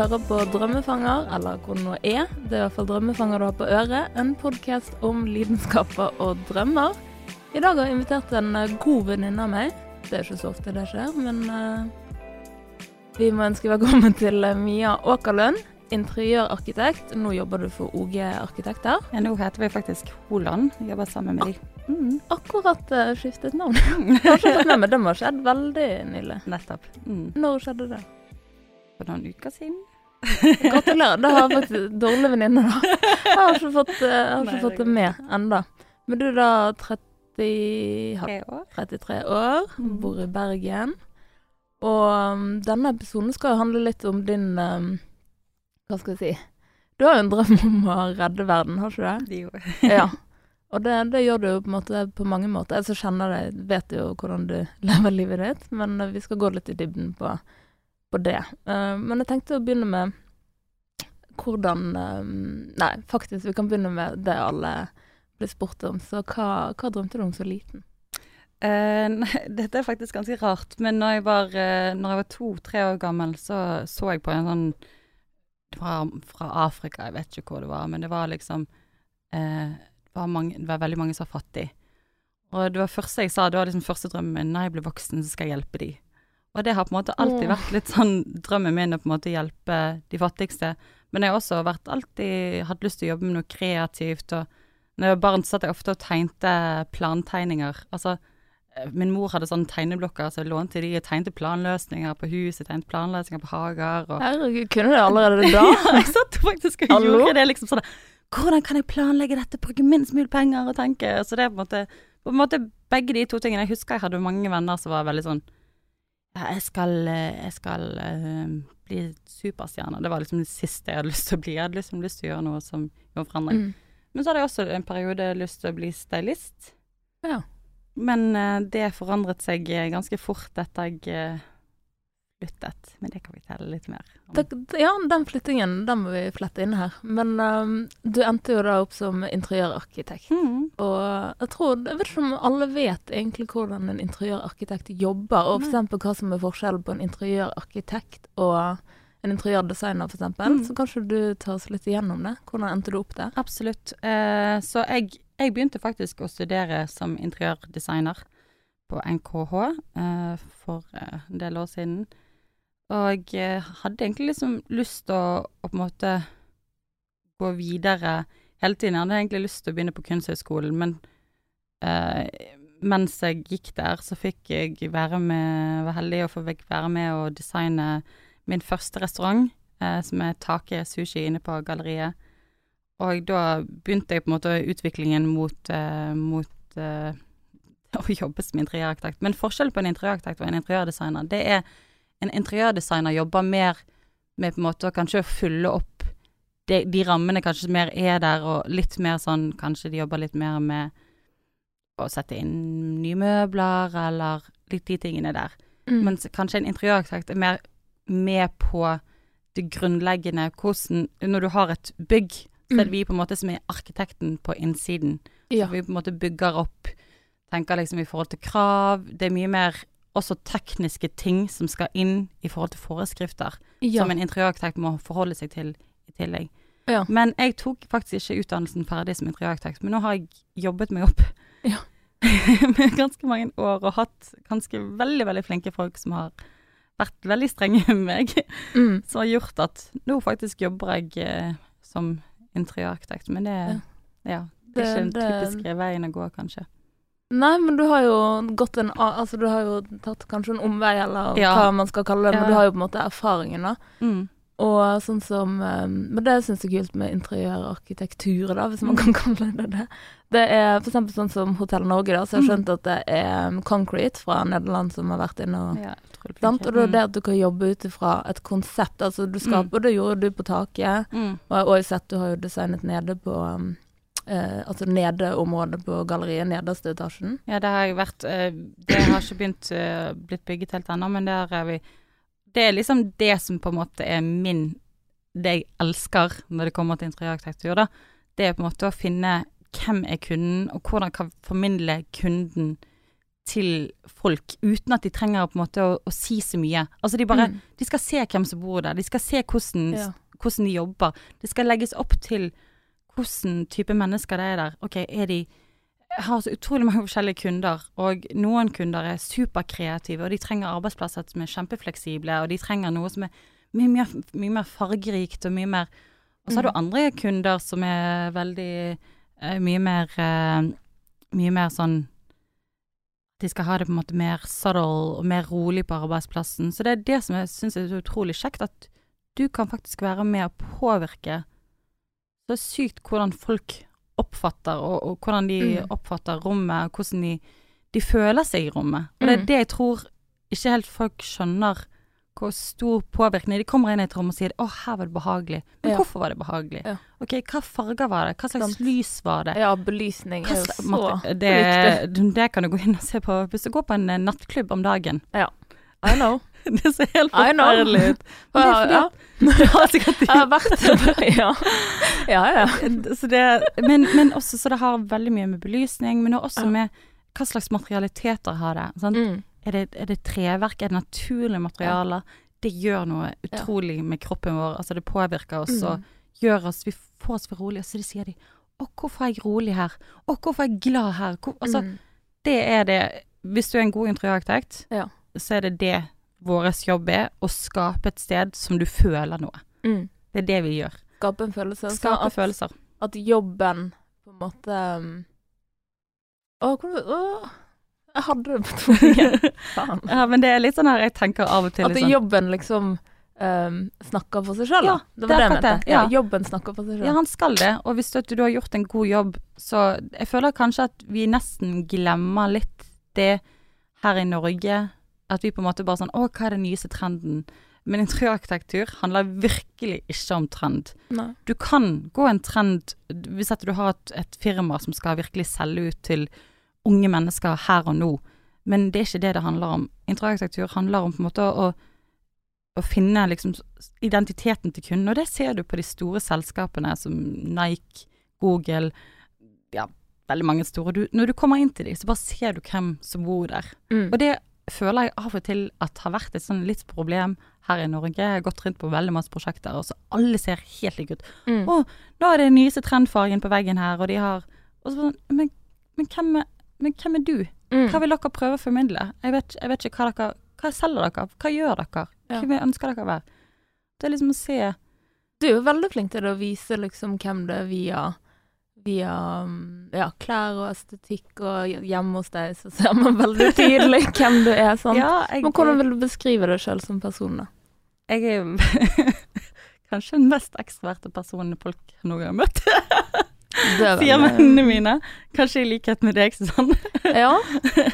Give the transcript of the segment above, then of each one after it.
hører på Drømmefanger, eller hvor det nå er. Det er i hvert fall Drømmefanger du har på øret. En podkast om lidenskaper og drømmer. I dag har jeg invitert en eh, god venninne av meg. Det er ikke så ofte det skjer, men uh, vi må ønske velkommen til eh, Mia Åkerlund. Interiørarkitekt. Nå jobber du for OG Arkitekter. Ja, nå heter vi faktisk Holand. Jobber sammen med deg. Mm. Akkurat uh, skiftet navn. Har fått med meg, det må ha skjedd veldig nylig. Nettopp. Mm. Når skjedde det? For noen uker siden. Gratulerer. Da har jeg faktisk dårlig venninne, da. Jeg har ikke fått, uh, har ikke Nei, fått det med enda. Men du er da 30 år. 33 år, mm. bor i Bergen. Og um, denne episoden skal jo handle litt om din um, Hva skal jeg si Du har jo en drøm om å redde verden, har ikke du det? Jo. ja. Og det, det, gjør du jo på, måte, på mange måter. Jeg som kjenner deg, vet jo hvordan du lever livet ditt, men uh, vi skal gå litt i dybden på, på det. Uh, men jeg tenkte å begynne med hvordan um, Nei, faktisk, vi kan begynne med det alle ble spurt om. Så hva, hva drømte du om så liten? Uh, nei, dette er faktisk ganske rart, men når jeg var, var to-tre år gammel, så så jeg på en sånn Det var fra Afrika, jeg vet ikke hvor det var, men det var liksom uh, det, var mange, det var veldig mange som var fattige. Og det var første jeg sa, det var liksom første drømmen min. Når jeg blir voksen, så skal jeg hjelpe de. Og det har på en måte alltid vært litt sånn drømmen min å på en måte hjelpe de fattigste. Men jeg har også vært alltid hatt lyst til å jobbe med noe kreativt og når jeg var barn, satt jeg ofte og tegnte plantegninger. Altså, eh, min mor hadde sånne tegneblokker, så jeg lånte de og tegnte planløsninger på hus, jeg tegnte planløsninger på hager. Og... Herregud, kunne du det allerede da? ja, jeg satt faktisk og Hallo? gjorde det liksom sånn Hvordan kan jeg planlegge dette, bruke minst mulig penger og tenke Så det er på en måte, på en måte begge de to tingene. Jeg husker jeg hadde mange venner som var veldig sånn jeg skal, eh, jeg skal uh, bli superstjerne. Det var liksom det siste jeg hadde lyst til å bli. Jeg hadde liksom lyst til å gjøre noe som gjorde forandring. Mm. Men så hadde jeg også en periode lyst til å bli stylist. Ja. Men uh, det forandret seg eh, ganske fort etter jeg flyttet. Men det kan vi telle litt mer om. ja, den flyttingen den må vi flette inn her. Men um, du endte jo da opp som interiørarkitekt. Mm. Og jeg tror Jeg vet ikke om alle vet egentlig hvordan en interiørarkitekt jobber, og f.eks. hva som er forskjellen på en interiørarkitekt og en interiørdesigner, f.eks. Mm. Så kanskje du tar oss litt igjennom det. Hvordan endte du opp der? Absolutt. Uh, så jeg, jeg, begynte faktisk å studere som interiørdesigner på NKH uh, for eh, en del år siden. Og jeg hadde egentlig liksom lyst til å, å, på en måte gå videre hele tiden. Jeg hadde egentlig lyst til å begynne på Kunsthøgskolen, men eh, mens jeg gikk der, så fikk jeg være med Var heldig å få være med og designe min første restaurant, eh, som er Take Sushi inne på galleriet. Og da begynte jeg på en måte utviklingen mot, eh, mot eh, å jobbe som interiørarkitekt. Men forskjellen på en interiørarkitekt og en interiørdesigner, det er en interiørdesigner jobber mer med på en måte å kanskje fylle opp de, de rammene kanskje mer er der, og litt mer sånn Kanskje de jobber litt mer med å sette inn nye møbler, eller litt de tingene der. Mm. Mens kanskje en interiørarkitekt er mer med på det grunnleggende hvordan Når du har et bygg, så er det mm. vi på en måte som er arkitekten på innsiden. Ja. Så vi på en måte bygger opp Tenker liksom i forhold til krav. Det er mye mer også tekniske ting som skal inn i forhold til foreskrifter, ja. som en interiørarkitekt må forholde seg til i tillegg. Ja. Men jeg tok faktisk ikke utdannelsen ferdig som interiørarkitekt, men nå har jeg jobbet meg opp ja. med ganske mange år og hatt ganske veldig, veldig flinke folk som har vært veldig strenge med meg, mm. som har gjort at nå faktisk jobber jeg eh, som interiørarkitekt. Men det, ja. ja det, er ikke den typiske veien å gå, kanskje. Nei, men du har jo gått en Altså, du har jo tatt kanskje en omvei, eller ja. hva man skal kalle det, men ja. du har jo på en måte erfaringen, da. Mm. Og sånn som um, Men det syns jeg er kult med interiørarkitektur, da, hvis man mm. kan kalle det det. Det er f.eks. sånn som Hotell Norge, da, så jeg har mm. skjønt at det er um, Concrete fra Nederland som har vært inne og ja, sant? Og det er det at du kan jobbe ut ifra et konsept. Altså du skaper, mm. det gjorde du på taket, mm. og jeg har også sett du har jo designet nede på um, eh, altså nedeområdet på galleriet, nederste etasjen. Ja, det har vært eh, Det har ikke begynt uh, blitt bygget helt ennå, men der er vi det er liksom det som på en måte er min Det jeg elsker når det kommer til interiørarkitektur, da. Det er på en måte å finne hvem er kunden, og hvordan kan formidle kunden til folk uten at de trenger på en måte å, å si så mye. Altså de bare mm. De skal se hvem som bor der, de skal se hvordan, ja. hvordan de jobber. Det skal legges opp til hvordan type mennesker det er der. OK, er de jeg har så utrolig mange forskjellige kunder, og noen kunder er superkreative, og de trenger arbeidsplasser som er kjempefleksible, og de trenger noe som er mye mer, mye mer fargerikt og mye mer Og så har du mm. andre kunder som er veldig uh, mye mer uh, Mye mer sånn De skal ha det på en måte mer subtle og mer rolig på arbeidsplassen. Så det er det som jeg syns er så utrolig kjekt, at du kan faktisk være med å påvirke så sykt hvordan folk oppfatter, og, og hvordan de mm. oppfatter rommet, og hvordan de, de, føler seg i rommet. Og det er mm. det jeg tror ikke helt folk skjønner hvor stor påvirkning De kommer inn i et rom og sier 'Å, her var det behagelig'. Men ja. hvorfor var det behagelig? Ja. Ok, Hva farger var det? Hva slags Stant. lys var det? Ja, belysning er jo så det, viktig. Det kan du gå inn og se på hvis du går på en nattklubb om dagen. Ja. I know. det ser helt forferdelig ut. Men det er fordi at Jeg har vært der, ja. Ja, ja. Så det, men, men, også så det har veldig mye med belysning, men også med hva slags materialiteter har det. Mm. Er, det er det treverk? Er det naturlige materialer? Det gjør noe utrolig med kroppen vår. Altså det påvirker oss mm. og gjør oss Vi får oss for rolige. Så sier de Å, hvorfor er jeg rolig her? Å, hvorfor er jeg glad her? Hvor, altså, mm. det er det Hvis du er en god interiørarkitekt, ja. så er det det vår jobb er å skape et sted som du føler noe. Mm. Det er det vi gjør. Skape en følelse. Skape at, følelser. At jobben på en måte um, Å, hvor å, Jeg hadde det på tvungen. ja, men det er litt sånn her jeg tenker av og til At liksom. jobben liksom um, snakker for seg sjøl, ja, Det var det, jeg mente. Ja. ja. jobben snakker for seg sjøl. Ja, han skal det. Og hvis du, du har gjort en god jobb, så Jeg føler kanskje at vi nesten glemmer litt det her i Norge at vi på en måte bare sånn Å, hva er den nyeste trenden? Men interiørarkitektur handler virkelig ikke om trend. Nei. Du kan gå en trend hvis at du har et, et, firma som skal virkelig selge ut til unge mennesker her og nå, men det er ikke det det handler om. Interiørarkitektur handler om på en måte å, å finne liksom identiteten til kunden, og det ser du på de store selskapene som Nike, Google, ja, veldig mange store. Du, når du kommer inn til dem, så bare ser du hvem som bor der. Mm. Og det føler jeg av og til at har vært et sånn litt problem her i Norge. Jeg har gått rundt på veldig masse prosjekter, og så alle ser helt like ut. Mm. 'Å, nå er det den nyeste trendfargen på veggen her', og de har og så, men, men, hvem er, men, hvem er, du? Mm. Hva vil dere prøve å formidle? Jeg vet, jeg vet, ikke hva dere Hva selger dere? Hva gjør dere? Ja. Hvem ønsker dere å være? Det er liksom å se Du er jo veldig flink til å vise liksom hvem det er via via ja, klær og estetikk, og hjemme hos deg så ser man veldig tydelig hvem du er. Sant? Ja, jeg, Men hvordan vil du beskrive deg sjøl som person, da? Jeg er jo kanskje den mest ekstroverte personen folk noen gang har møtt. Sier vennene mine. Kanskje i likhet med deg, Susanne. ja.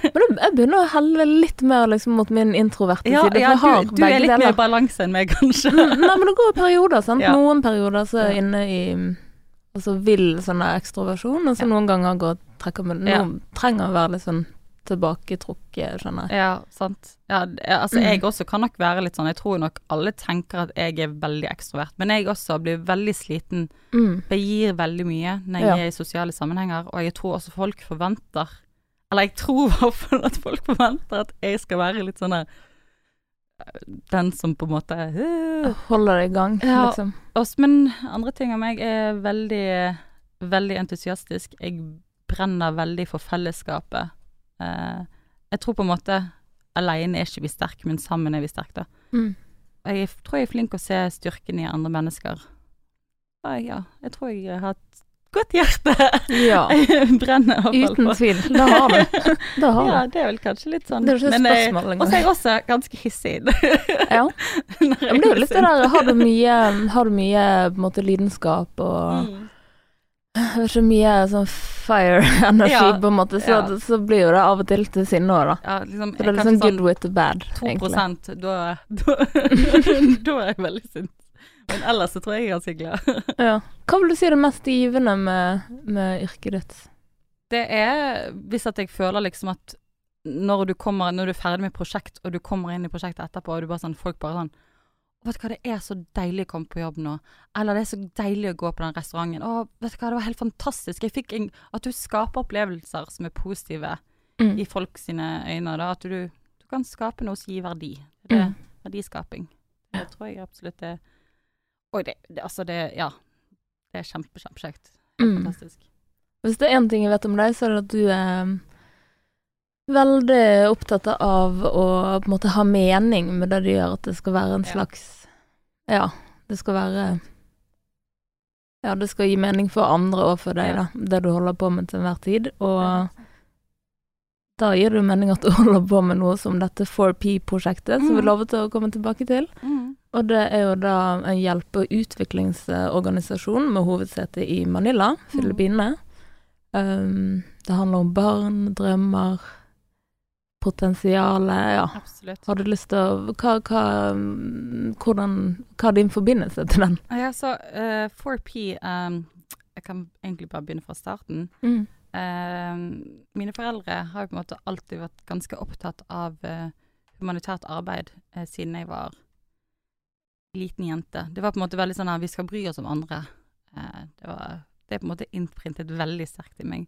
Men jeg begynner å helle litt mer liksom, mot min introverte ja, side. Ja, du, du er litt deler. mer balanse enn meg, kanskje. Nei, men det går i perioder, sant. Ja. Noen perioder så er jeg inne i og så vil sånn ekstroversjon, og så ja. noen ganger går trekker med Noen ja. trenger å være litt sånn tilbaketrukket, skjønner jeg. Ja, sant. Ja, altså jeg også kan nok være litt sånn Jeg tror nok alle tenker at jeg er veldig ekstrovert, men jeg også blir veldig sliten. Mm. Jeg gir veldig mye når jeg ja. er i sosiale sammenhenger, og jeg tror også folk forventer Eller jeg tror i hvert fall at folk forventer at jeg skal være litt sånn der den som på en måte uh, Holder det i gang, ja, liksom. Også, men andre ting av meg er veldig, veldig entusiastisk. Jeg brenner veldig for fellesskapet. Uh, jeg tror på en måte Alene er ikke vi sterke, men sammen er vi sterke, da. Mm. Jeg tror jeg er flink å se styrken i andre mennesker. Ja, jeg tror jeg har hatt godt hjerte. Ja. Brenner iallfall Uten tvil. Det har du. Det har ja, det er vel kanskje litt sånn. Det er ikke et spørsmål engang. Og så er jeg også ganske hissig. ja. Men det er jo litt det der Har du mye, har du mye på en måte lidenskap og mm. ikke mye sånn fire-energi, ja, på en måte, så, ja. så, blir jo det av og til til sinne òg, da. Ja, liksom, så det er litt sånn good with the bad, 2 egentlig. Da, da, da er jeg veldig sint. Men ellers så tror jeg jeg er ganske glad. ja. Hva vil du si er det mest givende med, med yrket ditt? Det er hvis at jeg føler liksom at når du kommer, når du er ferdig med prosjekt, og du kommer inn i prosjektet etterpå, og du bare sånn, folk bare sånn Vet du hva, det er så deilig å komme på jobb nå. Eller det er så deilig å gå på den restauranten. Å, vet du hva, det var helt fantastisk. Jeg fikk en, At du skaper opplevelser som er positive mm. i folk sine øyne. Da, at du, du, kan skape noe som gir verdi. Det er mm. verdiskaping. Det tror jeg absolutt er Oi, det, det, altså det Ja. Det er kjempe, kjempekjekt. Mm. Fantastisk. Hvis det er én ting jeg vet om deg, så er det at du er veldig opptatt av å på en måte ha mening med det du gjør, at det skal være en slags Ja, det skal være Ja, det skal gi mening for andre og for deg, da, det du holder på med til enhver tid. Og da gir det mening at du holder på med noe som dette 4P-prosjektet, mm. som vi mm. lovet å komme tilbake til. Mm. Og det er jo da en hjelpe- og utviklingsorganisasjon med hovedsete i Manila, mm. Filippinene. Um, det handler om barn, drømmer, potensialet, ja. Absolutt. Har du lyst til å hva, hva, hvordan, hva er din forbindelse til den? Ja, så uh, 4P um, Jeg kan egentlig bare begynne fra starten. Mm. Uh, mine foreldre har jo på en måte alltid vært ganske opptatt av uh, humanitært arbeid uh, siden jeg var liten jente. Det var på en måte veldig sånn at vi skal bry oss om andre. det, var, det er på en måte innprintet veldig sterkt i meg.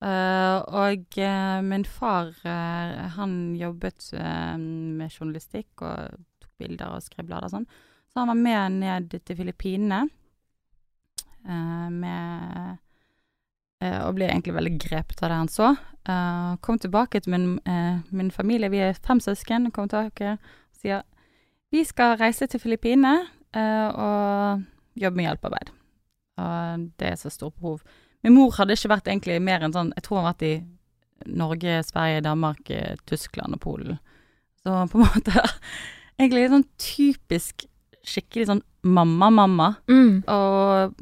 Uh, og uh, min far, uh, han jobbet med journalistikk og tok bilder og skrev blader og sånn. Så han var med ned til Filippinene med Og ble egentlig veldig grepet av det han så. kom tilbake til min, min, familie, vi er fem søsken, kom tilbake og sier vi skal reise til Filippinene og jobbe med hjelpearbeid. Og det er så stort behov. Min mor hadde ikke vært egentlig mer enn sånn Jeg tror hun har vært i Norge, Sverige, Danmark, eh, Tyskland og Polen. Så på en måte Egentlig sånn typisk skikkelig sånn mamma-mamma. Mm. Og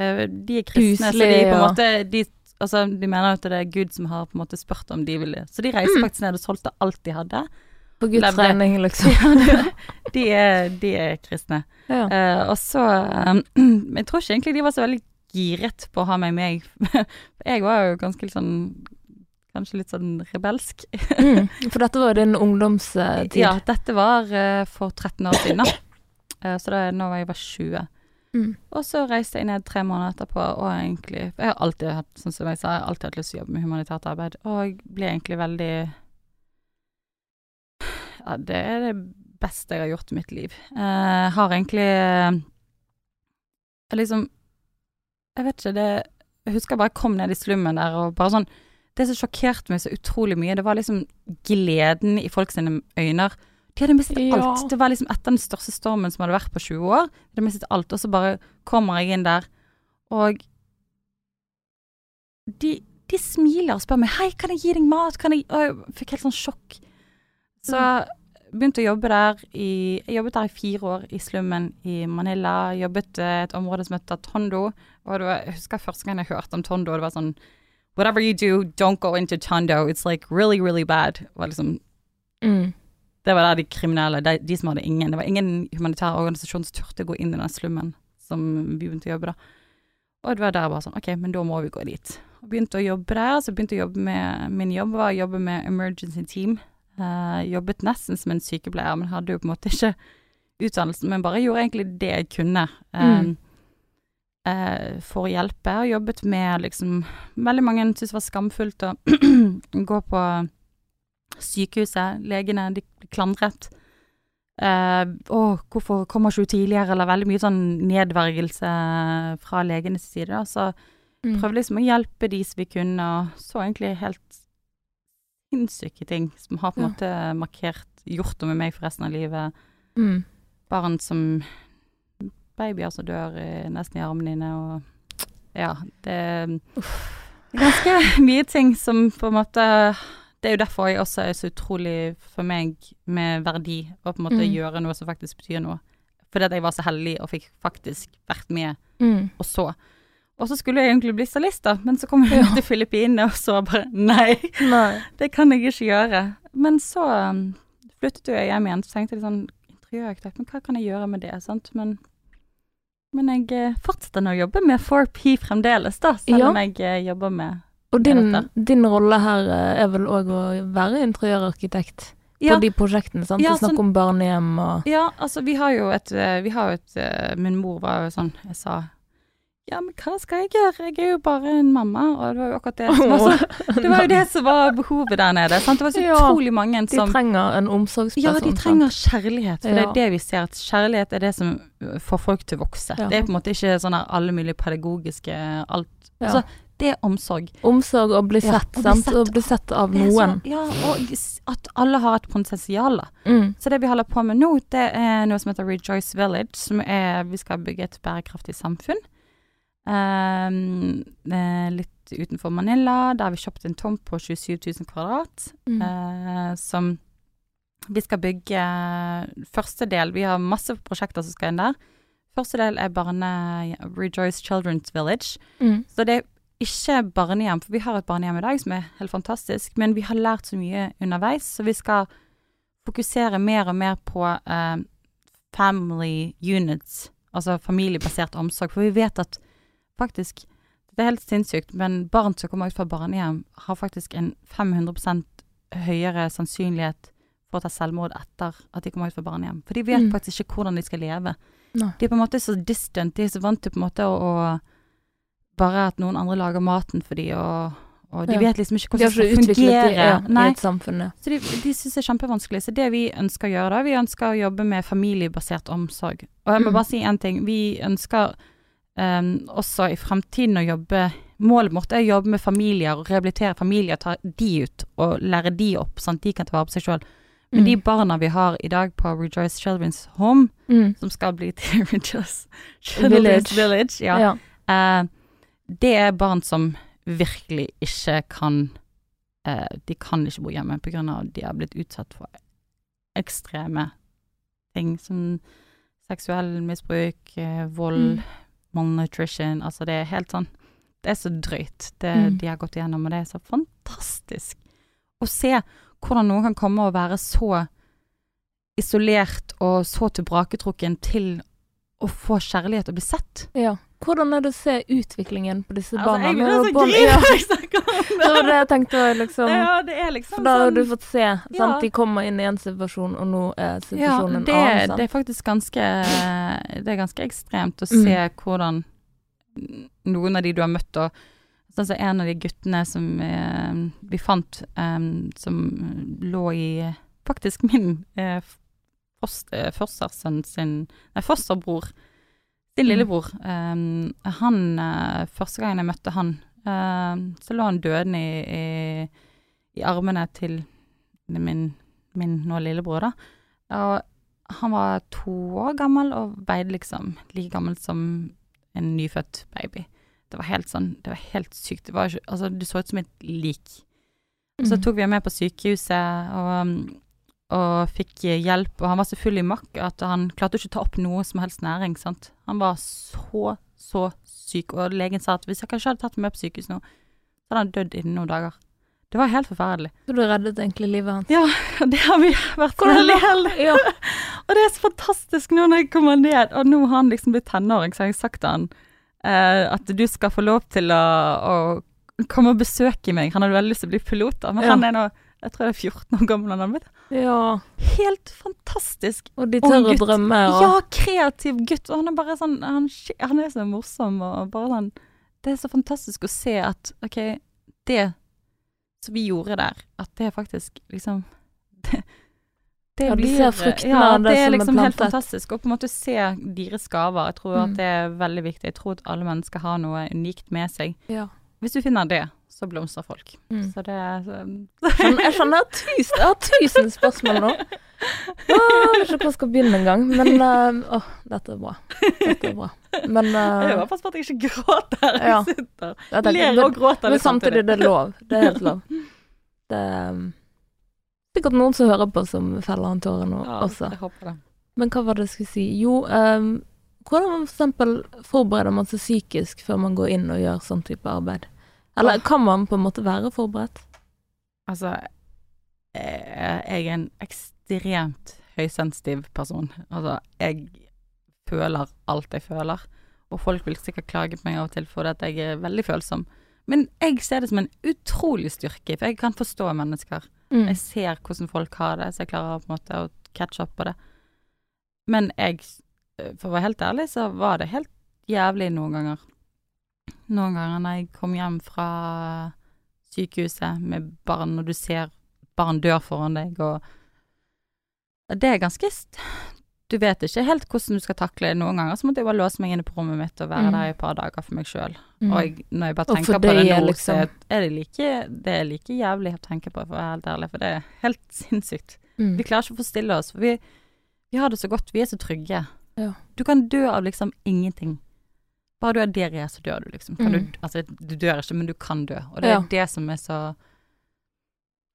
uh, de er kristne, Huslig, så de på en måte de, altså, de mener at det er Gud som har på en måte spurt om de ville Så de reiste mm. faktisk ned og solgte alt de hadde. På Guds regning, liksom. ja, de, er, de, er, kristne. Ja. Uh, og så um, Jeg tror ikke egentlig de var så veldig giret på å ha meg med. jeg var jo ganske litt sånn Kanskje litt sånn rebelsk. mm, for dette var din ungdomstid? Ja, dette var uh, for 13 år siden, da. Uh, så da nå var jeg var 20. Mm. Og så reiste jeg ned tre måneder etterpå, og egentlig Jeg har alltid hatt, sånn som jeg sa, jeg har alltid hatt lyst til å jobbe med humanitært arbeid, og ble egentlig veldig Ja, det er det beste jeg har gjort i mitt liv. Jeg uh, har egentlig liksom jeg vet ikke, det Jeg husker jeg bare kom ned i slummen der og bare sånn Det som sjokkerte meg så utrolig mye, det var liksom gleden i folk sine øyne. De hadde mistet ja. alt. Det var liksom etter den største stormen som hadde vært på 20 år. De hadde mistet alt, og så bare kommer jeg inn der, og de, de smiler og spør meg 'Hei, kan jeg gi deg mat?' Kan jeg Og jeg fikk helt sånn sjokk. Så begynte å jobbe der i Jeg jobbet der i fire år, i slummen i Manila. Jobbet i et område som heter Tondo. Og var, jeg husker første gang jeg hørte om Tondo, det var sånn Whatever you do, don't go into Tondo. It's like really, really bad. Det var liksom mm. Det var der de kriminelle, de, de, som hadde ingen Det var ingen humanitær organisasjon som turte å gå inn i den slummen som vi begynte å jobbe da. Og det var der bare sånn OK, men da må vi gå dit. Og begynte å jobbe der. Så begynte å jobbe med Min jobb var å jobbe med emergency team. Uh, jobbet nesten som en sykepleier, men hadde jo på en måte ikke utdannelsen, men bare gjorde egentlig det jeg kunne mm. uh, for å hjelpe. Og jobbet med liksom Veldig mange syntes det var skamfullt å gå på sykehuset. Legene, de klandret. Uh, 'Å, hvorfor kommer ikke du tidligere?' Eller veldig mye sånn nedvergelse fra legenes side. Da. Så mm. prøvde liksom å hjelpe de som vi kunne, og så egentlig helt sinnssyke ting som har på en ja. måte markert Gjort noe med meg for resten av livet. Mm. Barn som Babyer som dør i, nesten i armene dine, og Ja, det er ganske mye ting som på en måte Det er jo derfor jeg også er så utrolig, for meg, med verdi, å på en måte mm. gjøre noe som faktisk betyr noe. Fordi at jeg var så heldig og fikk faktisk vært med mm. og så. Og så skulle jeg egentlig bli stylist, da, men så kom jeg ja. til Filippinene og så bare nei, nei, det kan jeg ikke gjøre. Men så flyttet flyttet jeg hjem igjen, så tenkte jeg sånn interiørarkitekt, men hva kan jeg gjøre med det, sant. Men, men jeg eh, fortsetter nå å jobbe med 4P fremdeles, da, selv ja. om jeg eh, jobber med og din, din rolle her eh, er vel òg å være interiørarkitekt ja. på de prosjektene, sant? Ja, Snakke sånn, om barnehjem og Ja, altså vi har jo et, vi har jo et Min mor var jo sånn, jeg sa ja, men hva skal jeg gjøre, jeg er jo bare en mamma, og det var jo akkurat det som var, så, det, var jo det som var behovet der nede. Sant? Det var så ja, utrolig mange som De trenger en omsorgsperson. Ja, de trenger kjærlighet. For ja. det er det vi ser, at kjærlighet er det som får folk til å vokse. Ja. Det er på en måte ikke sånn her alle mulige pedagogiske alt. Altså, det er omsorg. Omsorg og bli sett, ja, sant. Å bli sett av noen. Så, ja, og at alle har et potensial. Mm. Så det vi holder på med nå, det er noe som heter Rejoice Village, som er Vi skal bygge et bærekraftig samfunn. Um, litt utenfor Manila. Der har vi kjøpt en tomt på 27 000 kvadrat, mm. uh, som vi skal bygge Første del Vi har masse prosjekter som skal inn der. Første del er barne Rejoice Children's Village. Mm. Så det er ikke barnehjem, for vi har et barnehjem i dag som er helt fantastisk, men vi har lært så mye underveis, så vi skal fokusere mer og mer på eh, family units, altså familiebasert omsorg. For vi vet at faktisk Det er helt sinnssykt, men barn som kommer ut fra barnehjem, har faktisk en 500% høyere sannsynlighet for å ta selvmord etter at de kommer ut fra barnehjem. For de vet mm. faktisk ikke hvordan de skal leve. No. De er på en måte så distant, de er så vant til på en måte å, å bare at noen andre lager maten for dem, og, og de ja. vet liksom ikke hvordan det skal fungere. I, ja, i et samfunn, ja. Så de, de syns det er kjempevanskelig. Så det vi ønsker å gjøre da, vi ønsker å jobbe med familiebasert omsorg. Og jeg må mm. bare si én ting. Vi ønsker um, også i fremtiden å jobbe Målet vårt er å jobbe med familier og rehabilitere familier, ta de ut og lære de opp, sånn at de kan ta vare på seg sjøl. Men mm. de barna vi har i dag på Rejoice Children's Home, mm. som skal bli til Rejoice Children's Village, Village ja, ja. Uh, det er barn som virkelig ikke kan uh, De kan ikke bo hjemme pga. at de har blitt utsatt for ekstreme ting som seksuell misbruk, uh, vold, mm malnutrition Altså, det er helt sånn Det er så drøyt, det mm. de har gått igjennom, og det er så fantastisk å se hvordan noen kan komme og være så isolert og så tilbaketrukken til å få kjærlighet og bli sett. Ja. Hvordan er det å se utviklingen på disse altså, barna? Jeg blir så ja. jeg snakker om det. Det var det jeg tenkte liksom Ja, det er liksom For da har sånn, du fått se. Sant? Ja. De kommer inn i en situasjon, og nå er situasjonen ja, det, en annen. Sant? Det er faktisk ganske Det er ganske ekstremt å se mm. hvordan noen av de du har møtt, og Sånn som en av de guttene som eh, vi fant, eh, som lå i faktisk min eh, foster, fostersønn sin Nei, fosterbror din mm. lillebror, um, han uh, Første gangen jeg møtte han, uh, så lå han døende i, i, i, armene til min, min nå lillebror, da. Og han var to år gammel og veide liksom like gammel som en nyfødt baby. Det var helt sånn Det var helt sykt. Det var Altså, du så ut som et lik. Og så mm. tok vi ham med på sykehuset, og um, og fikk hjelp. Og han var så full i makk at han klarte ikke å ta opp noe som helst næring. sant? Han var så, så syk. Og legen sa at hvis jeg kanskje hadde tatt ham med på sykehus nå, så hadde han dødd innen noen dager. Det var helt forferdelig. Så du reddet egentlig livet hans? Ja, det har vi vært veldig heldige. Ja. og det er så fantastisk nå når jeg kommer ned, og nå har han liksom blitt tenåring, så har jeg sagt til han eh, at du skal få lov til å, å komme og besøke meg. Han hadde veldig lyst til å bli pilot, men ja. han er nå jeg tror jeg er 14 år gammel han blitt. Ja. Helt fantastisk. Og de tør å drømme. Og... Ja, kreativ gutt. Og han er bare sånn han, han, er så morsom og bare sånn Det er så fantastisk å se at OK, det som vi gjorde der, at det er faktisk liksom det, det ja, blir, ser fruktene ja, av det, det er liksom er helt fantastisk. Og på en måte se deres gaver. Jeg tror mm. at det er veldig viktig. Jeg tror at alle mennesker har noe unikt med seg. Ja. Hvis du finner det, så blomstrer folk. Mm. Så det så Jeg skjønner tusen, jeg har tusen spørsmål nå. Åh, jeg vet ikke hvor jeg skal begynne engang. Men uh, åh, dette er bra. Dette er bra. Men uh, Jeg håper på at jeg ikke gråter her jeg ja, sitter. Jeg Ler og gråter Men samtidig, det er lov. Det er helt lov. Det er um, sikkert noen som hører på som feller en tåre nå ja, også. Men hva var det jeg skulle si? Jo, um, hvordan eksempel forbereder man seg psykisk før man går inn og gjør sånn type arbeid? Eller kan man på en måte være forberedt? Altså, jeg er en ekstremt høysensitiv person. Altså, jeg føler alt jeg føler. Og folk vil sikkert klage på meg av og til for at jeg er veldig følsom. Men jeg ser det som en utrolig styrke, for jeg kan forstå mennesker. Mm. Jeg ser hvordan folk har det, så jeg klarer på en måte å catche opp på det. Men jeg, for å være helt ærlig, så var det helt jævlig noen ganger. noen ganger når jeg kom hjem fra sykehuset med barn, og du ser barn dør foran deg, og Det er ganske Du vet ikke helt hvordan du skal takle det. Noen ganger så måtte jeg bare låse meg inne på rommet mitt og være mm. der i et par dager for meg sjøl. Mm. Og jeg, når jeg bare tenker på det nå, liksom... så er det like Det er like jævlig å tenke på, for å være helt ærlig, for det er helt sinnssykt. Mm. Vi klarer ikke å forstille oss, for vi, vi har det så godt. Vi er så trygge. Ja. Du kan dø av liksom ingenting. Bare du har diaré, så dør du, liksom. Mm. Du, altså, du dør ikke, men du kan dø. Og det ja. er det som er så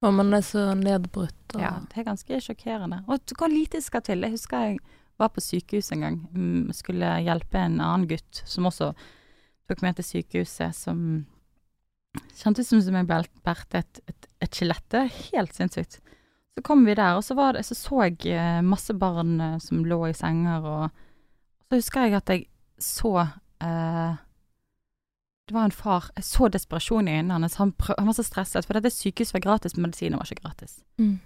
Og man er så nedbrutt og Ja, det er ganske sjokkerende. Og hvor lite skal til. Jeg husker jeg var på sykehus en gang. Mm, skulle hjelpe en annen gutt som også tok meg til sykehuset, som kjentes som jeg bærte et, et, et skjelett. Det er helt sinnssykt. Så kom vi der, og så, det, så, så jeg eh, masse barn eh, som lå i senger, og så husker jeg at jeg så eh, Det var en far Jeg så desperasjon i øynene hans. Han, han, var så stresset, for dette sykehuset var gratis, men medisiner var ikke gratis. Mm.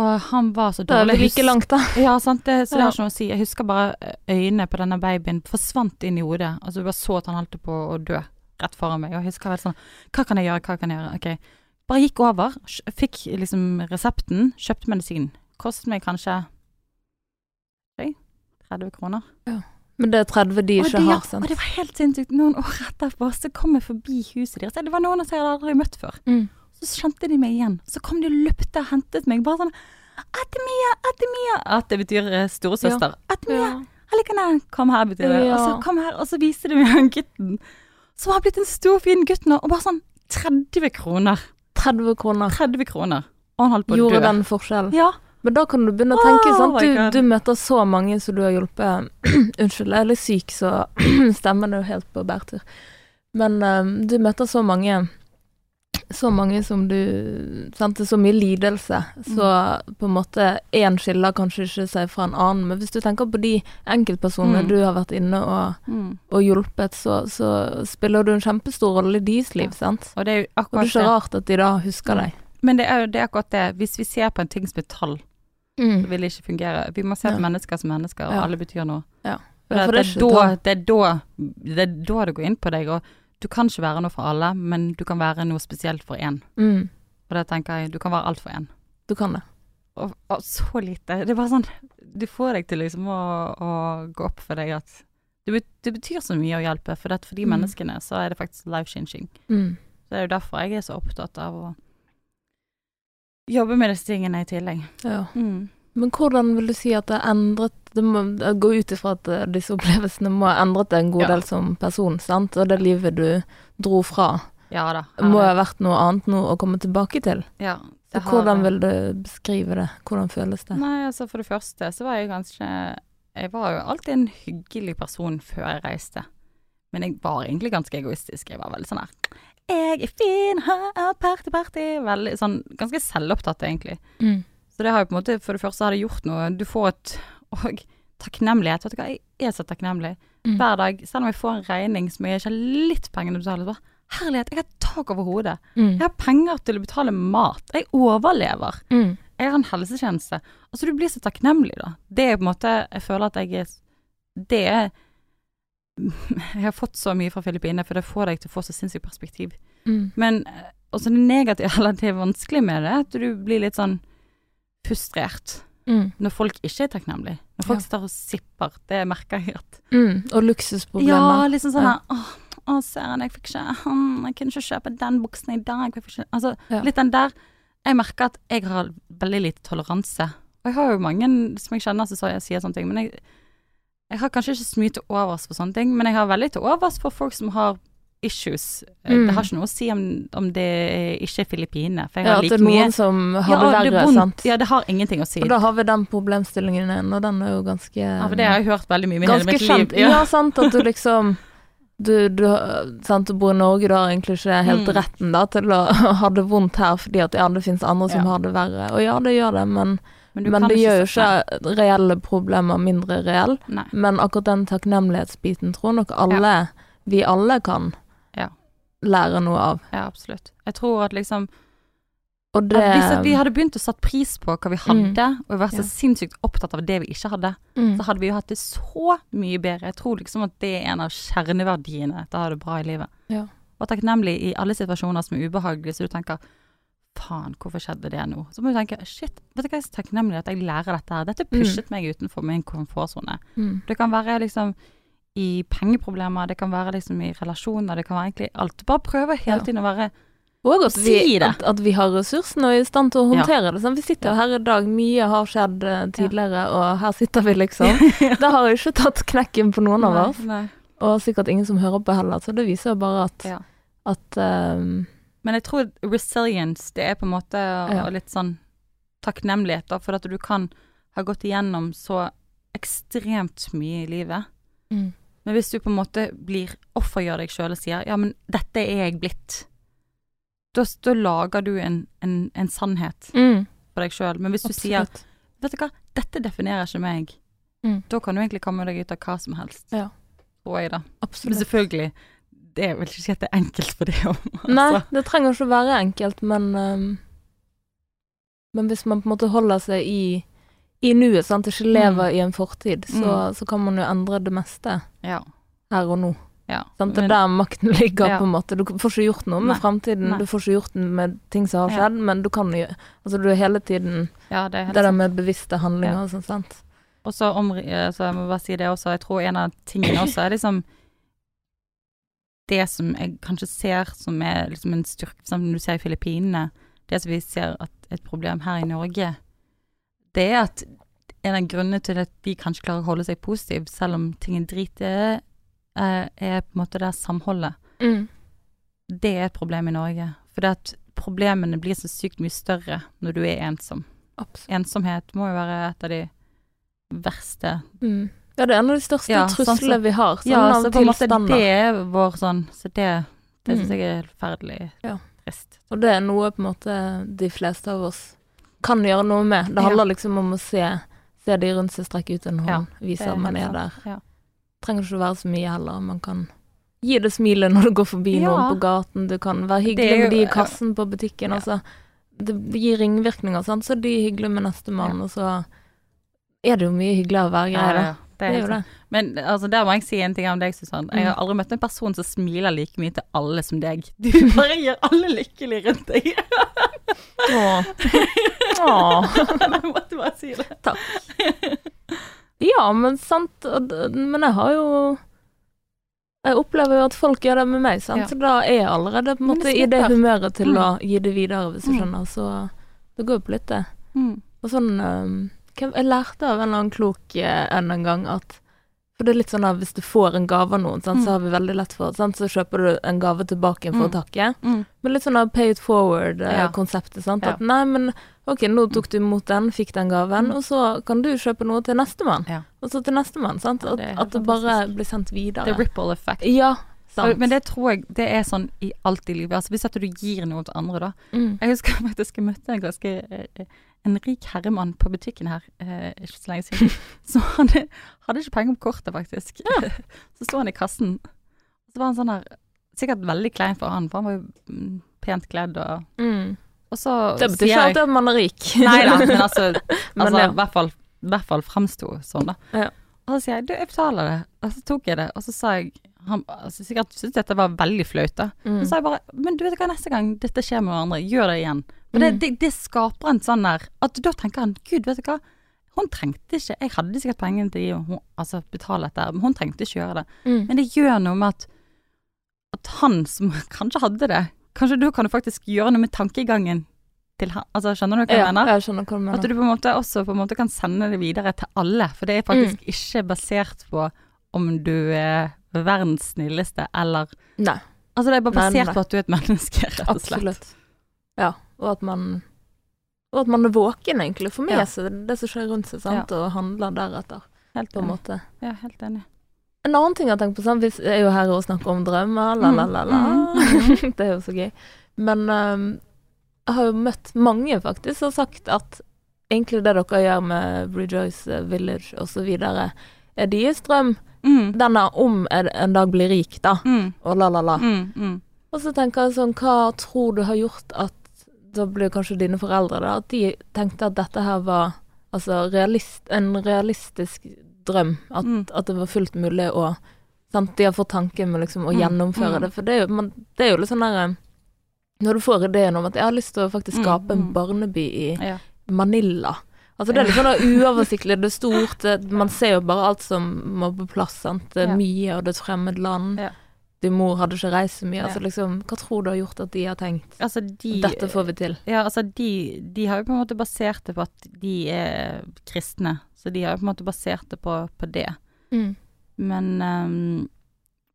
Og han var så dårlig. Det er like langt, da. Ja, sant. Det, så det har ikke noe å si. Jeg husker bare eh, øynene på denne babyen forsvant inn i hodet. Altså, du bare så at han holdt på å dø rett foran meg. Og jeg husker veldig sånn Hva kan jeg gjøre, hva kan jeg gjøre? Ok. Bare gikk over, fikk liksom resepten, kjøpte medisin. Kostet meg kanskje 30 kroner. Ja. Men det er 30 de ikke har, sant? Og det var helt sinnssykt. Noen år etterpå så kom jeg forbi huset deres. Det var noen som jeg hadde aldri møtt før. Mm. Så kjente de meg igjen. Så kom de og løpte og hentet meg. Bare sånn Atemia, Atemia. At det betyr eh, storesøster. Ja. Atemia. Ja. Alikane, kom her, betyr det. Ja. Og så kom her, og så viste de meg han gutten. Som har blitt en stor, fin gutt nå. Og bare sånn 30 kroner. 30 kroner. 30 kroner. Og han holdt på å dø. Gjorde den forskjellen. Ja. Men da kan du begynne å tenke, oh, sant. Du, du, møter så mange som du har hjulpet. Unnskyld, jeg er litt syk, så stemmen er jo helt på bærtur. Men um, du møter så mange så mange som du Sant, det er så mye lidelse, så mm. på en måte én skiller kanskje ikke seg fra en annen. Men hvis du tenker på de enkeltpersonene mm. du har vært inne og, mm. og hjulpet, så, så, spiller du en kjempestor rolle i deres liv, sant. Og det er jo akkurat og det er ikke rart at de da husker mm. deg. Men det er jo det er akkurat det. Hvis vi ser på en ting som et tall, mm. vil det ikke fungere. Vi må se på ja. mennesker som mennesker, og ja. alle betyr noe. Ja. Det, det, er da, det, er da, det er da det går inn på deg. Og du kan ikke være noe for alle, men du kan være noe spesielt for én. Mm. Og det tenker jeg, du kan være alt for én. Du kan det. Og, og, så lite. Det er bare sånn Du får deg til liksom å, å gå opp for deg at det, det, betyr så mye å hjelpe, for, det, for de mm. menneskene så er det faktisk life changing. Mm. Så det er jo derfor jeg er så opptatt av å jobbe med disse tingene i tillegg. Ja. Mm. Men hvordan vil du si at det har endret Det må gå ut ifra at eh, disse opplevelsene må ha endret deg en god ja. del som person, sant? Og det livet du dro fra, ja, da, må ha vært noe annet nå å komme tilbake til. Ja, så hvordan vil du beskrive det? Hvordan føles det? Nei, altså For det første så var jeg ganske Jeg var jo alltid en hyggelig person før jeg reiste. Men jeg var egentlig ganske egoistisk. Jeg var veldig sånn her 'Jeg er fin, ha, party, party'. Veldig sånn ganske selvopptatt, egentlig. Mm. Så det har jo på en måte For det første har det gjort noe. Du får et Og takknemlighet. Vet du hva, jeg er så takknemlig. Mm. Hver dag, selv om jeg får en regning som jeg ikke har litt penger til å betale, så bare Herlighet, jeg har tak over hodet. Mm. Jeg har penger til å betale mat. Jeg overlever. Mm. Jeg har en helsetjeneste. Altså, du blir så takknemlig, da. Det er på en måte Jeg føler at jeg er Det er jeg har fått så mye fra Filippinene, for det får deg til å få så sinnssykt perspektiv. Mm. Men eh, også det negative, eller det vanskelige med det, at du blir litt sånn frustrert. Mm. Når folk ikke er takknemlige. Når folk ja. sitter og sipper. Det merker jeg at mm. Og luksusproblemer. Ja, liksom sånn ja. Åh, å, Søren, jeg fikk ikke Jeg kunne ikke kjøpe den buksen i dag. Altså, ja. litt den der Jeg merker at jeg har veldig lite toleranse. Og jeg har jo mange som jeg kjenner som sier sånne ting, men jeg jeg har kanskje ikke så mye til overs for sånne ting, men jeg har veldig til overs for folk som har issues. Eh, mm. Det har ikke noe å si om, om det ikke er Filippinene. For ja, at det er noen som har ja, det verre, sant. Ja, det har ingenting å si. Og da har vi den problemstillingen igjen, og den er jo ganske Ja, for det har jeg hørt veldig mye med hele mitt kjent. liv. Ja. ja, sant, at du liksom du, du, sant, du bor i Norge, du har egentlig ikke helt mm. retten da, til å ha det vondt her, fordi at ja, det finnes andre som ja. har det verre. Og ja, det gjør det, men men, men det gjør jo ikke reelle problemer mindre reelle. Men akkurat den takknemlighetsbiten tror nok alle, ja. vi alle kan. Lære noe av. Ja, absolutt. Jeg tror at liksom Det, hvis vi hadde begynt å satt pris på hva vi mm. hadde, mm, og vært så ja. sinnssykt opptatt av det vi ikke hadde, mm. så hadde vi jo hatt det så mye bedre. Jeg tror liksom at det er en av kjerneverdiene til å ha det bra i livet. Ja. Og takknemlig i alle situasjoner som er ubehagelige, så du tenker faen, hvorfor skjedde det nå? Så må du tenke shit, vet du hva jeg er så takknemlig at jeg lærer dette her. Dette pushet mm. meg utenfor min komfortsone. Mm. Det kan være liksom i pengeproblemer, det kan være liksom i relasjoner, det kan være egentlig alt. Bare prøve hele tiden å være og at vi, si at, at vi, har ressursene og er i stand til å håndtere ja. det. Sånn. Vi sitter her i dag, mye har skjedd uh, tidligere, ja. og her sitter vi, liksom. ja. Det har ikke tatt knekken på noen av oss. Nei. Og sikkert ingen som hører på heller, så det viser jo bare at, at um, Men jeg tror resilience, det er på en måte og litt sånn takknemlighet, da, for at du kan ha gått igjennom så ekstremt mye i livet. Mm. Men hvis du på en måte blir offergjør deg sjøl og sier ja, men dette er jeg blitt da, da lager du en, en, en sannhet mm. for deg sjøl. Men hvis du Absolutt. sier Vet du hva, dette definerer ikke meg, mm. da kan du egentlig komme deg ut av hva som helst. Ja. Tror jeg, da. Absolutt. Men selvfølgelig, det er vel ikke at det er enkelt for det òg. Altså. Nei, det trenger ikke å være enkelt, men um, Men hvis man på en måte holder seg i i nuet, sant, ikke lever mm. i en fortid, så, mm. så, kan man jo endre det meste ja. her og nå. Ja, sant? Det er der makten ligger, ja. på en måte. Du får ikke gjort noe med framtiden, du får ikke gjort noe med ting som har skjedd, men du kan jo Altså, du er hele tiden ja, Det, er det der med bevisste handlinger og sånn, sant. Og så om Så jeg må bare si det også, jeg tror en av tingene også er liksom Det som jeg kanskje ser som er liksom en styrke, som du ser i Filippinene, det som vi ser at et problem her i Norge, det er at en av grunnene til at de kanskje klarer å holde seg positive, selv om ting er drit, Eh, er på en måte det samholdet. Mm. Det er et problem i Norge. For det at problemene blir så sykt mye større når du er ensom. Absolutt. Ensomhet må jo være et av de verste mm. Ja, det er en av de største ja, truslene sånn, vi har. Sånn ja, så på en måte det er vår sånn Så det, det syns mm. jeg er forferdelig ja. trist. Og det er noe på en måte de fleste av oss kan gjøre noe med. Det handler ja. liksom om å se, se de rundt seg strekke ut en hånd, vise at man er der. Ja trenger ikke å være så mye heller. Man kan gi det smilet når du går forbi ja. noen på gaten. Du kan være hyggelig jo, med de i kassen på butikken. Ja. Altså, det gir ringvirkninger, sant? så de er hyggelige med nestemann, ja. og så er det jo mye hyggeligere å være Ja, da. Det det det. Men altså, der må jeg si en ting om deg, Susann. Jeg har mm. aldri møtt en person som smiler like mye til alle som deg. Du bare gjør alle lykkelige rundt deg. Åh. Åh. Jeg måtte bare si det. Takk. Ja, men sant Men jeg har jo Jeg opplever jo at folk gjør det med meg, sant. Ja. Så da er jeg allerede på en måte i det humøret til mm. å gi det videre, hvis du mm. skjønner. Så det går jo på litt, det. Mm. Og sånn um, Jeg lærte av en eller annen klok uh, en gang at for det er litt sånn at hvis du får en gave av noen, sant, så mm. har vi veldig lett for sant, Så kjøper du en gave tilbake for mm. å takke. Mm. Men litt sånn av pay it forward-konseptet. sant, ja. At nei, men ok, nå tok du imot den, fikk den gaven, mm. og så kan du kjøpe noe til nestemann. Ja. Og så til nestemann. sant, At, ja, det, at det bare blir sendt videre. The ripple effect. Ja, Sant. Men det tror jeg det er sånn i alt i livet. Altså Hvis at du gir noe til andre, da. Mm. Jeg husker faktisk jeg møtte en ganske eh, en rik herremann på butikken her eh, ikke så lenge siden. Så han hadde ikke penger på kortet, faktisk. Ja. Så sto han i kassen, så var han sånn her Sikkert veldig klein for han, for han var jo mm, pent kledd og mm. Og så Det betyr ikke alltid at man er rik. Nei da, men altså, altså i hvert fall, hvert fall framsto sånn, da. Ja. Og så sier jeg du, jeg betaler det. Og så tok jeg det, og så sa jeg han altså, sikkert syntes dette var veldig flaut, da. Mm. Så sa jeg bare Men du vet hva, neste gang dette skjer med hverandre, gjør det igjen. For det, mm. det, det, skaper en sånn der At da tenker han Gud, vet du hva. Hun trengte ikke Jeg hadde sikkert pengene til å altså, betale dette, men hun trengte ikke gjøre det. Mm. Men det gjør noe med at, at han som kanskje hadde det Kanskje da kan du faktisk gjøre noe med tankegangen til han. Altså, skjønner du hva jeg ja, mener? Jeg skjønner hva du mener. At du på en måte også på en måte kan sende det videre til alle. For det er faktisk mm. ikke basert på om du er verdens snilleste eller Nei. Altså det er bare basert nei, nei. på at du er et menneske, rett og slett. Absolutt. Ja, og at man og at man er våken, egentlig, for med ja. seg det som skjer rundt seg, sant, ja. og handler deretter. Helt på en måte. Ja, helt enig. En annen ting jeg har tenkt på, sant, vi er jo her og snakker om drømmer, la-la-la-la. Mm. det er jo så gøy. Men um, jeg har jo møtt mange, faktisk, som har sagt at egentlig det dere gjør med Rejoice Village osv., er deres drøm Mm. Denne om en dag blir rik, da, mm. og la, la, la. Mm, mm. Og så tenker jeg sånn, hva tror du har gjort at da blir kanskje dine foreldre, da, at de tenkte at dette her var altså realist, en realistisk drøm. At, mm. at, det var fullt mulig å sant? De har fått tanken med liksom å mm. gjennomføre det. For det er, jo, man, det er jo litt sånn derre eh, Når du får ideen om at jeg har lyst til å faktisk skape en barneby i ja. Manila Altså Det er litt sånn uoversiktlig, det er stort, man ser jo bare alt som må på plass. sant? Det er mye, og det er et fremmed land. Ja din mor hadde ikke reist så mye. Altså liksom, Hva tror du har gjort at de har tenkt altså de, dette får vi til? Ja, altså de, de, har jo på en måte basert det på at de er kristne. Så de har jo på en måte basert det på, på det. Mm. Men, um,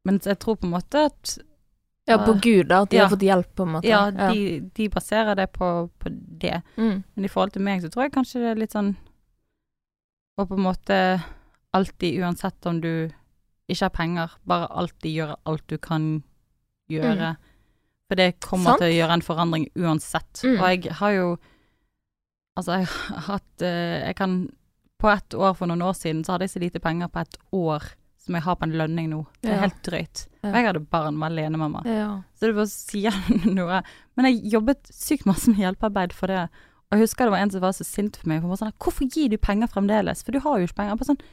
men jeg tror på en måte at Ja, på Gud, da. At de ja, har fått hjelp, på en måte. Ja. De, de, baserer det på, på det. Mm. Men i forhold til meg, så tror jeg kanskje det er litt sånn Og på en måte alltid, uansett om du ikke har penger, bare alltid gjøre alt du kan gjøre. Mm. For det kommer Sant? til å gjøre en forandring uansett. Mm. Og jeg har jo Altså, jeg har hatt uh, Jeg kan På ett år for noen år siden så hadde jeg så lite penger på et år som jeg har på en lønning nå. Det er ja. helt drøyt. Ja. Og jeg hadde barn med alenemamma. Ja. Så det bare sier noe. Men jeg jobbet sykt masse med hjelpearbeid for det. Og jeg husker det var en som var så sint for meg. For sånn, 'Hvorfor gir du penger fremdeles?' For du har jo ikke penger. bare sånn,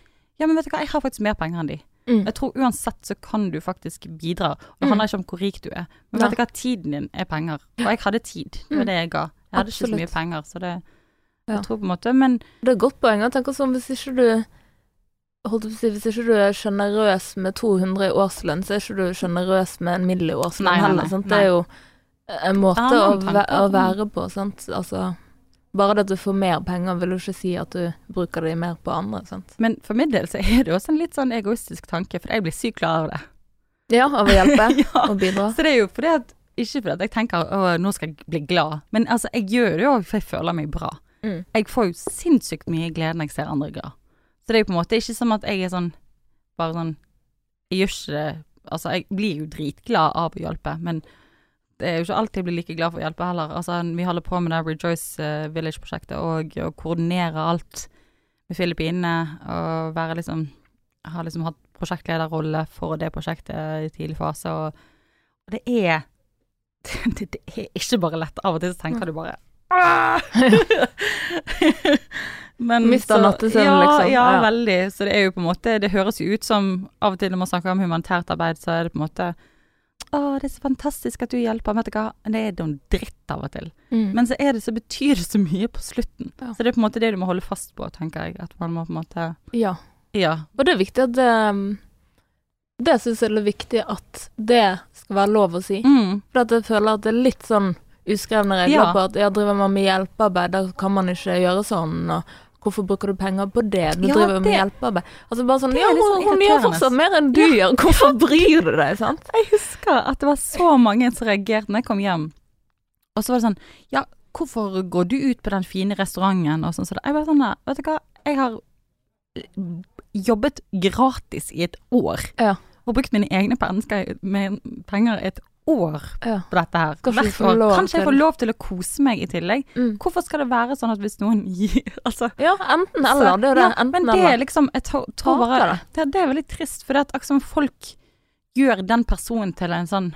ja, men vet du hva, jeg har faktisk mer penger enn de. Mm. Jeg tror uansett så kan du faktisk bidra. Det handler mm. ikke om hvor rik du er. Men vet du hva, tiden din er penger. Og jeg hadde tid. Det var mm. det jeg ga. Jeg hadde Absolutt. ikke så mye penger, så det Jeg tror på en måte, men Det er et godt poeng. Jeg tenker sånn, hvis ikke du holdt på å si, Hvis ikke du er sjenerøs med 200 i årslønn, så er ikke du sjenerøs med en middel i årslønn heller. Sant? Det er jo en måte å, å, være på, sant. Altså bare det at du får mer penger, vil jo ikke si at du bruker de mer på andre. sant? Men for min del så er det også en litt sånn egoistisk tanke, for jeg blir sykt glad av det. Ja, av å hjelpe ja. og bidra. Så det er jo fordi at Ikke fordi at jeg tenker å, nå skal jeg bli glad, men altså, jeg gjør det jo for jeg føler meg bra. Mm. Jeg får jo sinnssykt mye glede når jeg ser andre glad. Så det er jo på en måte ikke som at jeg er sånn Bare sånn Jeg gjør ikke det Altså, jeg blir jo dritglad av å hjelpe, men det er jo ikke alltid jeg blir like glad for å hjelpe heller. Altså, vi holder på med det Rejoice uh, Village-prosjektet og å koordinere alt med Filippinene og være liksom har liksom hatt prosjektlederrolle for det prosjektet i tidlig fase, og, og det er det, det, er ikke bare lett. Av og til så tenker du bare Men Mista nattesøvnen, liksom. Ja, ja, veldig. Så det er jo på en måte Det høres jo ut som Av og til når man snakker om humanitært arbeid, så er det på en måte 'Å, det er så fantastisk at du hjelper'. Vet du hva, det er noen dritt av og til. Mm. Men så er det så betyr det så mye på slutten. Ja. Så det er på en måte det du må holde fast på, tenker jeg. At man må på en måte Ja. ja. Og det er viktig at det um, Det syns jeg er viktig at det skal være lov å si. Mm. For at jeg føler at det er litt sånn uskrevne regler ja. på at jeg driver man med hjelpearbeid, da kan man ikke gjøre sånn. Og Hvorfor bruker du penger på det? Du ja, driver det, med hjelpearbeid. Altså bare sånn Ja, hun, hun gjør fortsatt mer enn du gjør. Hvorfor bryr du deg, sant? Jeg husker at det var så mange som reagerte når jeg kom hjem. Og så var det sånn Ja, hvorfor går du ut på den fine restauranten og sånn så Jeg bare sånn Vet du hva, jeg har jobbet gratis i et år. Ja. Og brukt mine egne penger et år ja. på dette her. Kanskje jeg får lov til å kose meg i tillegg. Mm. Hvorfor skal det være sånn at hvis noen gir altså, Ja, enten eller. Det er det. Ja, men det er liksom Jeg tror bare det, det, er veldig trist, for det at akkurat folk gjør den personen til en sånn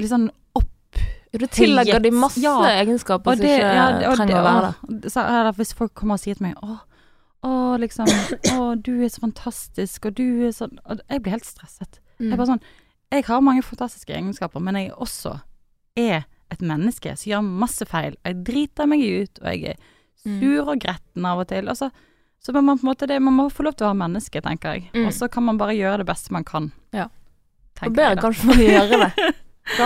litt sånn opp du tillegger de masse ja, egenskaper som ikke ja, trenger å være der. Så er hvis folk kommer og sier til meg Å, å liksom Å, du er så fantastisk, og du er sånn jeg blir helt stresset. Mm. Jeg er bare sånn jeg har mange fantastiske egenskaper, men jeg også er et menneske som gjør masse feil. Og jeg driter meg ut, og jeg er mm. sur og gretten av og til. Og så man, på en måte det, man må få lov til å være menneske, tenker jeg. Mm. Og så kan man bare gjøre det beste man kan. Ja. Og bedre kanskje man gjøre det.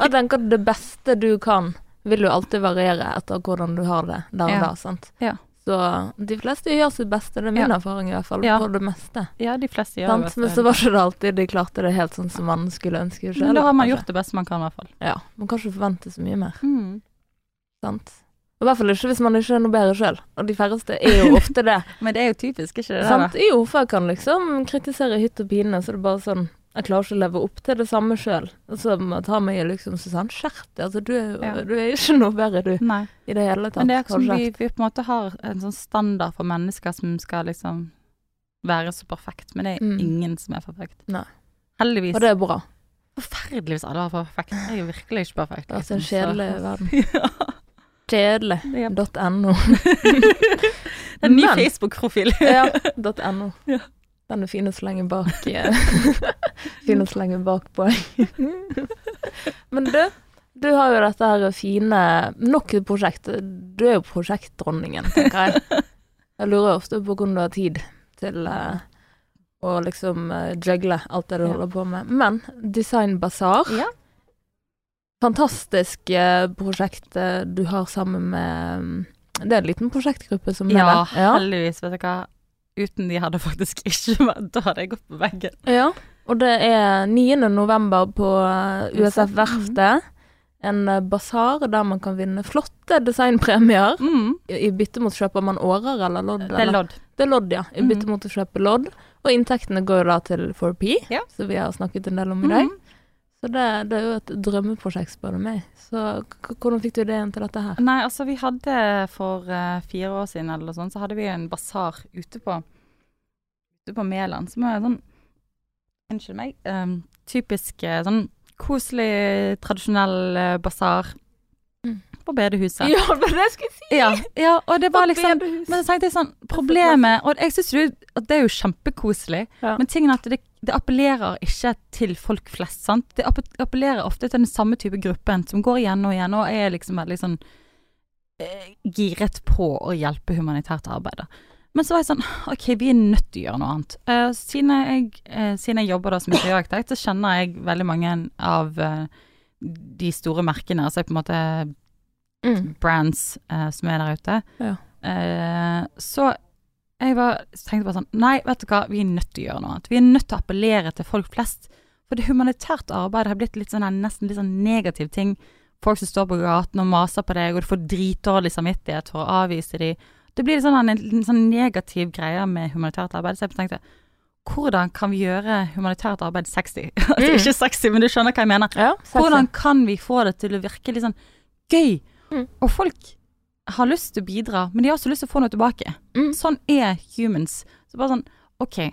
jeg tenker at det beste du kan, vil jo alltid variere etter hvordan du har det der og ja. da, sant. Ja. Så de fleste gjør sitt beste, det er min ja. erfaring i hvert fall, ja. på det meste. Ja, de fleste gjør det Men så var ikke det alltid de klarte det helt sånn som man skulle ønske selv. Men da har man gjort det beste man kan, i hvert fall. Ja. Man kan ikke forvente så mye mer. Mm. Sant. I hvert fall ikke hvis man ikke er noe bedre sjøl, og de færreste er jo ofte det. Men det er jo typisk, ikke det? Sant? Jo, for jeg kan liksom kritisere hytt og pine, så det er bare sånn jeg klarer ikke å leve opp til det samme sjøl. Så må jeg ta meg i liksom sånn Skjerp deg. Altså, du, ja. du er ikke noe bedre, du. Nei. I det hele tatt. Men det er som vi, vi, på en måte har en sånn standard for mennesker som skal liksom være så perfekt. Men det er mm. ingen som er perfekt. Nei. Heldigvis. Og det er bra. Forferdelig hvis alle var perfekt. Jeg er virkelig ikke perfekt. Det er altså en kjedelig verden. ja. Yep. .no. en ny Facebook-profil. ja. .no. Ja. Den fin å slenge bak Fin å slenge bak poeng. Men du, du har jo dette her fine Nok et prosjekt. Du er jo prosjektdronningen, tenker jeg. Jeg lurer ofte på hvordan du har tid til uh, å liksom uh, jugle alt det du ja. holder på med. Men Design Bazaar ja. Fantastisk uh, prosjekt du har sammen med um, Det er en liten prosjektgruppe som ja, er der. Ja, heldigvis. Vet du hva. Uten de hadde faktisk ikke vært Da hadde jeg gått på veggen. Ja, og det er 9. november på USF Verftet en eh, basar der man kan vinne flotte designpremier. Mm. I, I, bytte mot kjøper man årer eller lodd? Det er lodd. Det er lodd, ja. I bytte mm. mot å kjøpe lodd. Og inntektene går jo da til 4P, ja. som vi har snakket en del om i dag. Mm. Så det, det, er jo et drømmeprosjekt, spør du meg. Så hvordan fikk du ideen til dette her? Nei, altså vi hadde for uh, fire år siden eller noe sånt, så hadde vi en basar ute på ute på Mæland, som er sånn Unnskyld meg. Um, typisk uh, sånn koselig, tradisjonell uh, basar mm. på bedehuset. Ja, det var det jeg skulle si! Ja, ja og det var liksom Men så tenkte jeg sånn Problemet Og jeg syns jo at det er jo kjempekoselig, ja. men tingen er at det, det, appellerer ikke til folk flest, sant. Det appellerer ofte til den samme type gruppen som går igjen og igjen og er liksom veldig sånn eh, giret på å hjelpe humanitært arbeid. Men så var jeg sånn OK, vi er nødt til å gjøre noe annet. Uh, siden, jeg, uh, siden, jeg, jobber da som interiørarkitekt, så kjenner jeg veldig mange av uh, de store merkene, altså på en måte mm. brands som er der ute. Ja. så jeg var, tenkte bare sånn Nei, vet du hva, vi er nødt til å gjøre noe annet. Vi er nødt til å appellere til folk flest. For det humanitært arbeid har blitt litt sånn, nesten litt sånn negativ ting. Folk som står på gaten og maser på deg, og du får dritdårlig samvittighet for å avvise dem. Det blir sånn en, en, sånn negativ greie med humanitært arbeid. Så jeg tenkte hvordan kan vi gjøre humanitært arbeid sexy? altså mm. ikke sexy, men du skjønner hva jeg mener. Ja, hvordan kan vi få det til å virke litt sånn gøy? Mm. Og folk har lyst til å bidra, men de har også lyst til å få noe tilbake. Mm. Sånn er humans. Så bare sånn OK,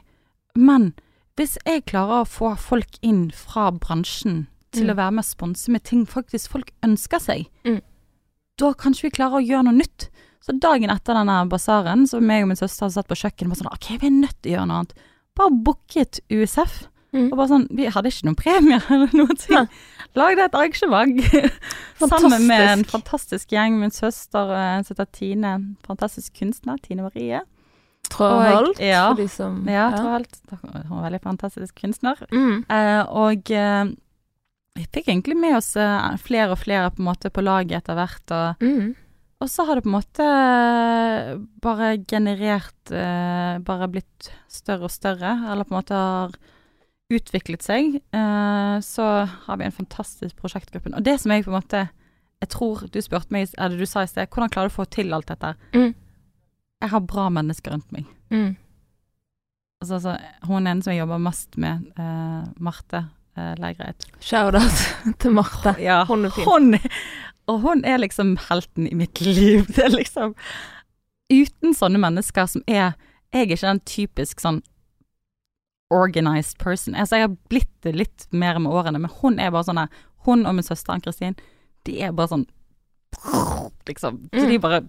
men hvis jeg klarer å få folk inn fra bransjen til mm. å være med og sponse med ting faktisk folk ønsker seg, mm. da kanskje vi klarer å gjøre noe nytt. Så dagen etter denne basaren, så meg og min søster satt på kjøkkenet og sånn OK, vi er nødt til å gjøre noe annet. Bare booket USF. Mm. Og bare sånn Vi hadde ikke noen premier eller noe ting. Lagde et arrangement sammen med en fantastisk gjeng. Min søster eh, som heter Tine. Fantastisk kunstner. Tine Marie. Tråholt, ja, for de som Ja, Tråholt. Hun er veldig fantastisk kunstner. Mm. Eh, og eh, vi fikk egentlig med oss eh, flere og flere på måte på laget etter hvert. Og mm. Og så har det på en måte bare generert eh, Bare blitt større og større, eller på en måte har utviklet seg. Eh, så har vi en fantastisk prosjektgruppe. Og det som jeg på en måte Jeg tror du spurte meg, eller du sa i sted, hvordan klarer du å få til alt dette? Mm. Jeg har bra mennesker rundt meg. Mm. Altså, altså, hun ene som jeg jobber mest med, eh, Marte eh, Leigreit. Shout-out til Marte. Ja, hun er fin. Hun, og hun er liksom helten i mitt liv. Det er liksom Uten sånne mennesker som er Jeg er ikke den typisk sånn organized person. Altså, jeg har blitt det litt mer med årene, men hun er bare sånn Hun og min søster Ann-Kristin, de er bare sånn Liksom. Så de mm. bare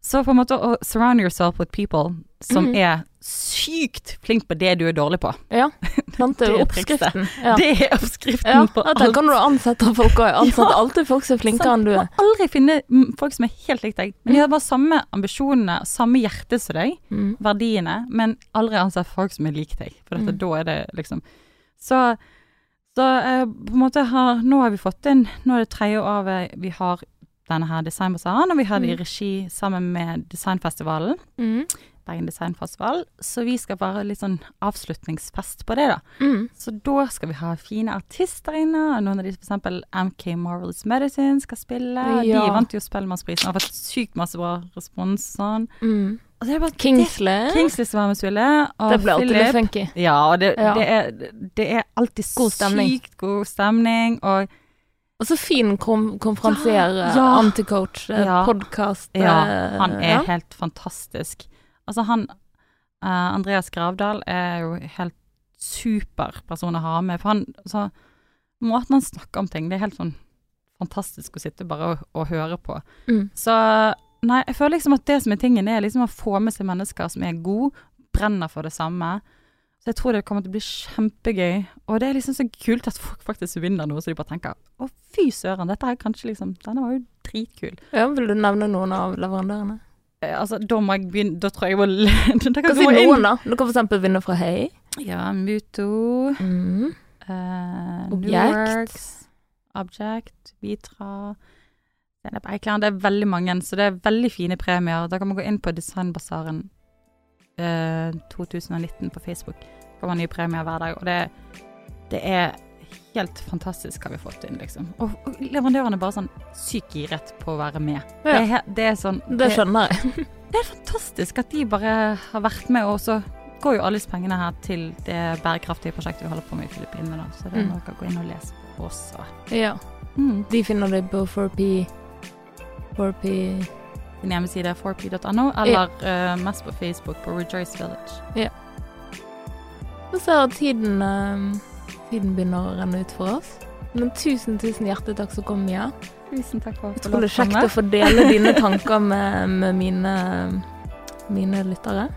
Så på en måte å surround yourself with people som mm. er sykt flink på det du er dårlig på. Ja, sant, det er oppskriften. Ja. Det er oppskriften ja, på alt. Der kan du ansette folk òg. Ansette ja. alltid folk som er flinkere enn du er. Du må aldri finne folk som er helt lik deg. Men de har bare samme ambisjonene, samme hjerte som deg, mm. verdiene, men aldri ansett folk som er lik deg. For dette, mm. da er det liksom Så, så eh, på en måte har Nå har vi fått inn Nå er det tredje året vi har denne her designbasaren, og vi har det i mm. regi sammen med Designfestivalen. Mm. Bergen Designfestival. Så vi skal bare litt sånn avslutningsfest på det, da. Mm. Så da skal vi ha fine artister inne. Noen av de f.eks. MK Marvelous Medicine skal spille. Ja. De vant jo Spellemannsprisen og har fått sykt masse bra respons. Sånn. Mm. Kingsley. Kingsley som var med Sulle. Og det ble alltid litt funky. Ja, og det, ja. det, er, det er, alltid god sykt god stemning. Og og så fin kom konferansier, ja, anticoach, eh, ja. podkast. Ja, han er ja. helt fantastisk. Altså, han uh, Andreas Gravdal er jo helt super person å ha med, for han altså, Måten han snakker om ting, det er helt sånn fantastisk å sitte bare og, og høre på. Mm. Så nei, jeg føler liksom at det som er tingen, er liksom å få med seg mennesker som er gode, brenner for det samme. Så jeg tror det kommer til å bli kjempegøy. Og det er liksom så kult at folk faktisk vinner noe, så de bare tenker å fy søren, dette er kanskje liksom Denne var jo dritkul. Ja, vil du nevne noen av leverandørene? Eh, altså, da må jeg begynne Da tror jeg jeg må Hva sier noen, da? Du kan eksempel vinne fra Hei. Ja, Muto. Mm. Uh, Objekt. Object. Vitra. Det er veldig mange, så det er veldig fine premier. Da kan man gå inn på Designbasaren 2019 eh, på Facebook. Det kommer nye premier hver dag, og det, det, er helt fantastisk hva vi har fått inn, liksom. Og, og leverandørene er bare sånn sykt giret på å være med. Ja. Det, det, er sånn Det skjønner jeg. det er fantastisk at de bare har vært med, og så går jo alle pengene her til det bærekraftige prosjektet vi holder på med i Filippinene, da. Så det må mm. dere gå inn og lese på også. Ja. Mm. De finner det på 4P 4P sin hjemmeside 4p.no, eller ja. uh, mest på Facebook på Rejoice Village. Ja. Nå ser jeg at tiden, uh, tiden begynner å renne ut for oss. Men tusen, tusen hjertelig takk som kom, Mia. Tusen takk for Utrolig kjekt å få dele dine tanker med, med mine, mine lyttere.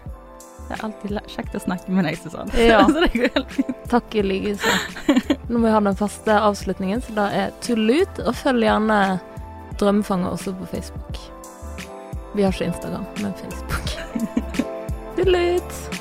Det er alltid kjekt å snakke med deg, Susanne. Ja. så det går helt fint. Takk i likeså. Nå må vi ha den faste avslutningen, så da er tull ut, og følg gjerne Drømmefanger også på Facebook. Vi har ikke Instagram, men Facebook. Tudelut!